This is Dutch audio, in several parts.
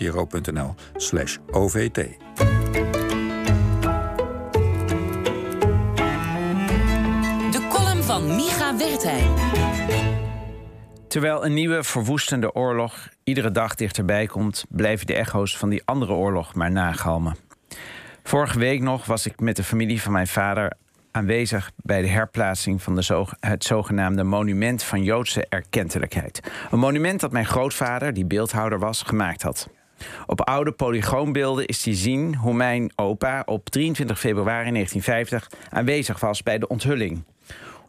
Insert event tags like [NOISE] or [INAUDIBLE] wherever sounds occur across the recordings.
vpro.nl slash OVT. De column van Micha Wertheim. Terwijl een nieuwe verwoestende oorlog iedere dag dichterbij komt, blijven de echo's van die andere oorlog maar nagalmen. Vorige week nog was ik met de familie van mijn vader aanwezig bij de herplaatsing van de het zogenaamde Monument van Joodse Erkentelijkheid. Een monument dat mijn grootvader, die beeldhouder was, gemaakt had. Op oude polygoonbeelden is te zien hoe mijn opa op 23 februari 1950 aanwezig was bij de onthulling.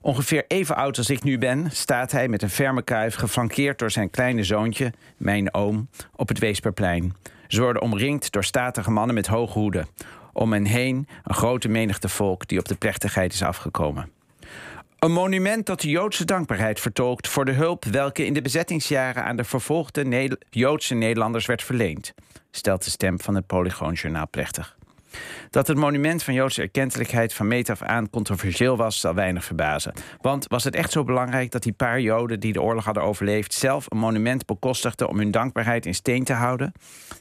Ongeveer even oud als ik nu ben, staat hij met een ferme kuif, geflankeerd door zijn kleine zoontje, mijn oom, op het Weesperplein. Ze worden omringd door statige mannen met hoge hoeden. Om hen heen een grote menigte volk die op de plechtigheid is afgekomen. Een monument dat de Joodse dankbaarheid vertolkt voor de hulp welke in de bezettingsjaren aan de vervolgde Joodse Nederlanders werd verleend, stelt de stem van het Polygoonjournaal plechtig. Dat het monument van Joodse erkentelijkheid van meet af aan controversieel was, zal weinig verbazen. Want was het echt zo belangrijk dat die paar Joden die de oorlog hadden overleefd zelf een monument bekostigden om hun dankbaarheid in steen te houden?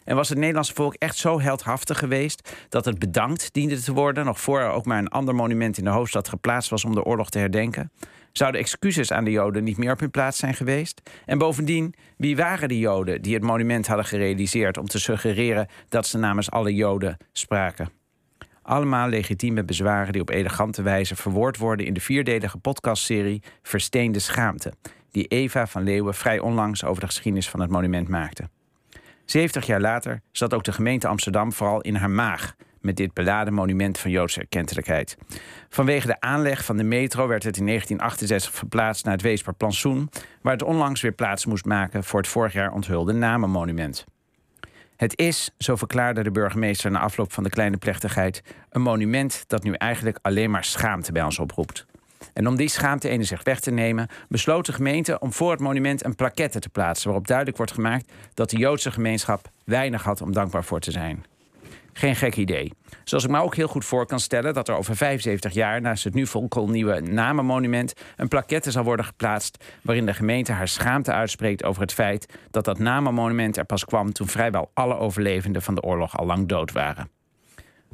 En was het Nederlandse volk echt zo heldhaftig geweest dat het bedankt diende te worden, nog voor er ook maar een ander monument in de hoofdstad geplaatst was om de oorlog te herdenken? Zouden excuses aan de Joden niet meer op hun plaats zijn geweest? En bovendien, wie waren de Joden die het monument hadden gerealiseerd om te suggereren dat ze namens alle Joden spraken? Allemaal legitieme bezwaren die op elegante wijze verwoord worden in de vierdelige podcastserie Versteende Schaamte, die Eva van Leeuwen vrij onlangs over de geschiedenis van het monument maakte. 70 jaar later zat ook de gemeente Amsterdam vooral in haar maag met dit beladen monument van Joodse erkentelijkheid. Vanwege de aanleg van de metro werd het in 1968 verplaatst naar het Weesperplantsoen, waar het onlangs weer plaats moest maken voor het vorig jaar onthulde namenmonument. Het is, zo verklaarde de burgemeester na afloop van de kleine plechtigheid, een monument dat nu eigenlijk alleen maar schaamte bij ons oproept. En om die schaamte enerzijds weg te nemen, besloot de gemeente om voor het monument een plaquette te plaatsen waarop duidelijk wordt gemaakt dat de Joodse gemeenschap weinig had om dankbaar voor te zijn. Geen gek idee. Zoals ik me ook heel goed voor kan stellen dat er over 75 jaar naast het nu nieuwe namenmonument een plaquette zal worden geplaatst waarin de gemeente haar schaamte uitspreekt over het feit dat dat namenmonument er pas kwam toen vrijwel alle overlevenden van de oorlog al lang dood waren.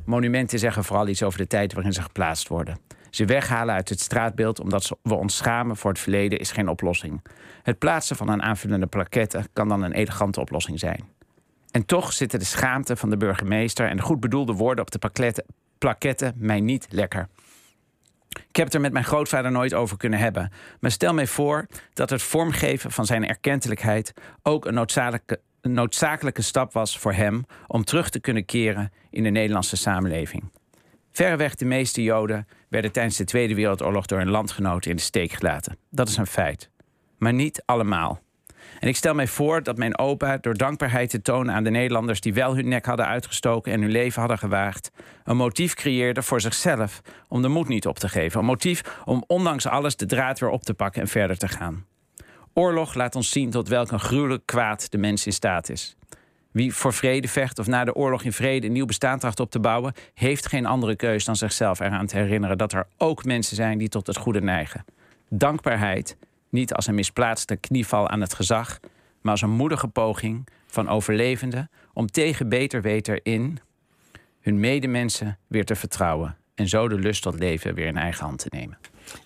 Monumenten zeggen vooral iets over de tijd waarin ze geplaatst worden. Ze weghalen uit het straatbeeld omdat we ons schamen voor het verleden is geen oplossing. Het plaatsen van een aanvullende plaquette kan dan een elegante oplossing zijn. En toch zitten de schaamte van de burgemeester en de goed bedoelde woorden op de plaquette mij niet lekker. Ik heb het er met mijn grootvader nooit over kunnen hebben. Maar stel mij voor dat het vormgeven van zijn erkentelijkheid ook een noodzakelijke, een noodzakelijke stap was voor hem om terug te kunnen keren in de Nederlandse samenleving. Verreweg de meeste Joden werden tijdens de Tweede Wereldoorlog door hun landgenoten in de steek gelaten. Dat is een feit. Maar niet allemaal. En ik stel mij voor dat mijn opa, door dankbaarheid te tonen aan de Nederlanders die wel hun nek hadden uitgestoken en hun leven hadden gewaagd, een motief creëerde voor zichzelf om de moed niet op te geven. Een motief om ondanks alles de draad weer op te pakken en verder te gaan. Oorlog laat ons zien tot welk een gruwelijk kwaad de mens in staat is. Wie voor vrede vecht of na de oorlog in vrede een nieuw bestaan tracht op te bouwen, heeft geen andere keus dan zichzelf eraan te herinneren dat er ook mensen zijn die tot het goede neigen. Dankbaarheid niet als een misplaatste knieval aan het gezag, maar als een moedige poging van overlevenden om tegen beter weten in hun medemensen weer te vertrouwen en zo de lust tot leven weer in eigen hand te nemen.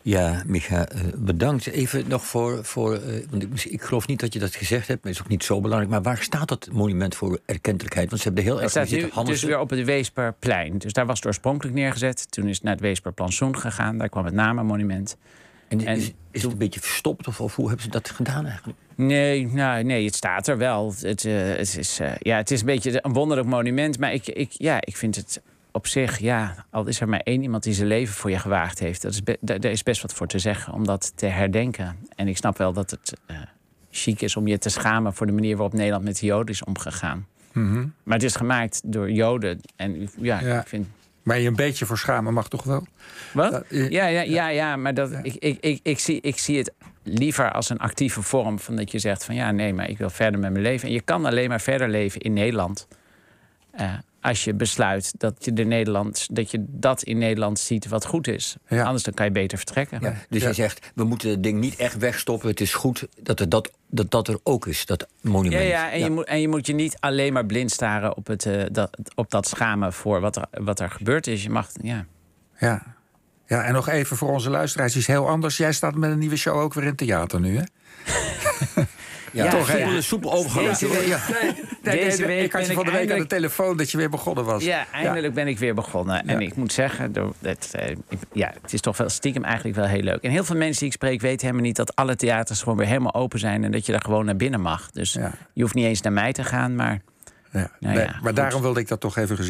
Ja, Micha, eh, bedankt. Even nog voor. voor want ik, ik, geloof niet dat je dat gezegd hebt, maar het is ook niet zo belangrijk. Maar waar staat dat monument voor erkentelijkheid? Want ze hebben heel erg. Het staat nu dus weer op het Weesperplein. Dus daar was het oorspronkelijk neergezet. Toen is het naar het Weesperplantsoen gegaan. Daar kwam het namenmonument. En, is, is, het een beetje verstopt of, of, hoe hebben ze dat gedaan eigenlijk? Nee, nou, nee het staat er wel. Het, uh, het, is, uh, ja, het is een beetje een wonderlijk monument. Maar ik, ik, ja, ik vind het op zich, ja, al is er maar één iemand die zijn leven voor je gewaagd heeft. Dat is daar is best wat voor te zeggen om dat te herdenken. En ik snap wel dat het uh, chic is om je te schamen voor de manier waarop Nederland met de Joden is omgegaan. Mm -hmm. Maar het is gemaakt door Joden. En ja, ja. ik vind maar je een beetje voor schamen mag toch wel? Wat? ja, ja, ja, ja, maar dat, Ik, ik, ik, ik, zie, ik zie het liever als een actieve vorm van dat je zegt van ja, nee, maar ik wil verder met mijn leven. En je kan alleen maar verder leven in Nederland. Uh, als je besluit dat je, de Nederlands, dat je dat in Nederland ziet wat goed is. Ja. Anders dan kan je beter vertrekken. Ja, dus Ja. hij zegt, we moeten het ding niet echt wegstoppen. Het is goed dat er dat, dat, dat er ook is, dat monument. ja, en, Je moet, en je moet je niet alleen maar blind staren op, het, eh, dat, op dat schamen voor wat er, wat er gebeurd is. Je mag, ja. Ja. ja, en nog even voor onze luisteraars, iets heel anders. Jij staat met een nieuwe show ook weer in theater nu, hè? [LAUGHS] Ja, Ja, toch een soepel overgang. Deze week- Ja. Nee, Deze week ik had je ben van de week aan de telefoon dat je weer begonnen was. Ja, eindelijk ben ik weer begonnen. En Ja. ik moet zeggen, dat, eh, ik- ja, het is toch wel stiekem eigenlijk wel heel leuk. En heel veel mensen die ik spreek weten helemaal niet dat alle theaters gewoon weer helemaal open zijn en dat je daar gewoon naar binnen mag. Dus Ja. je hoeft niet eens naar mij te gaan, maar Ja. Nou Nee, maar goed. daarom wilde ik dat toch even gezegd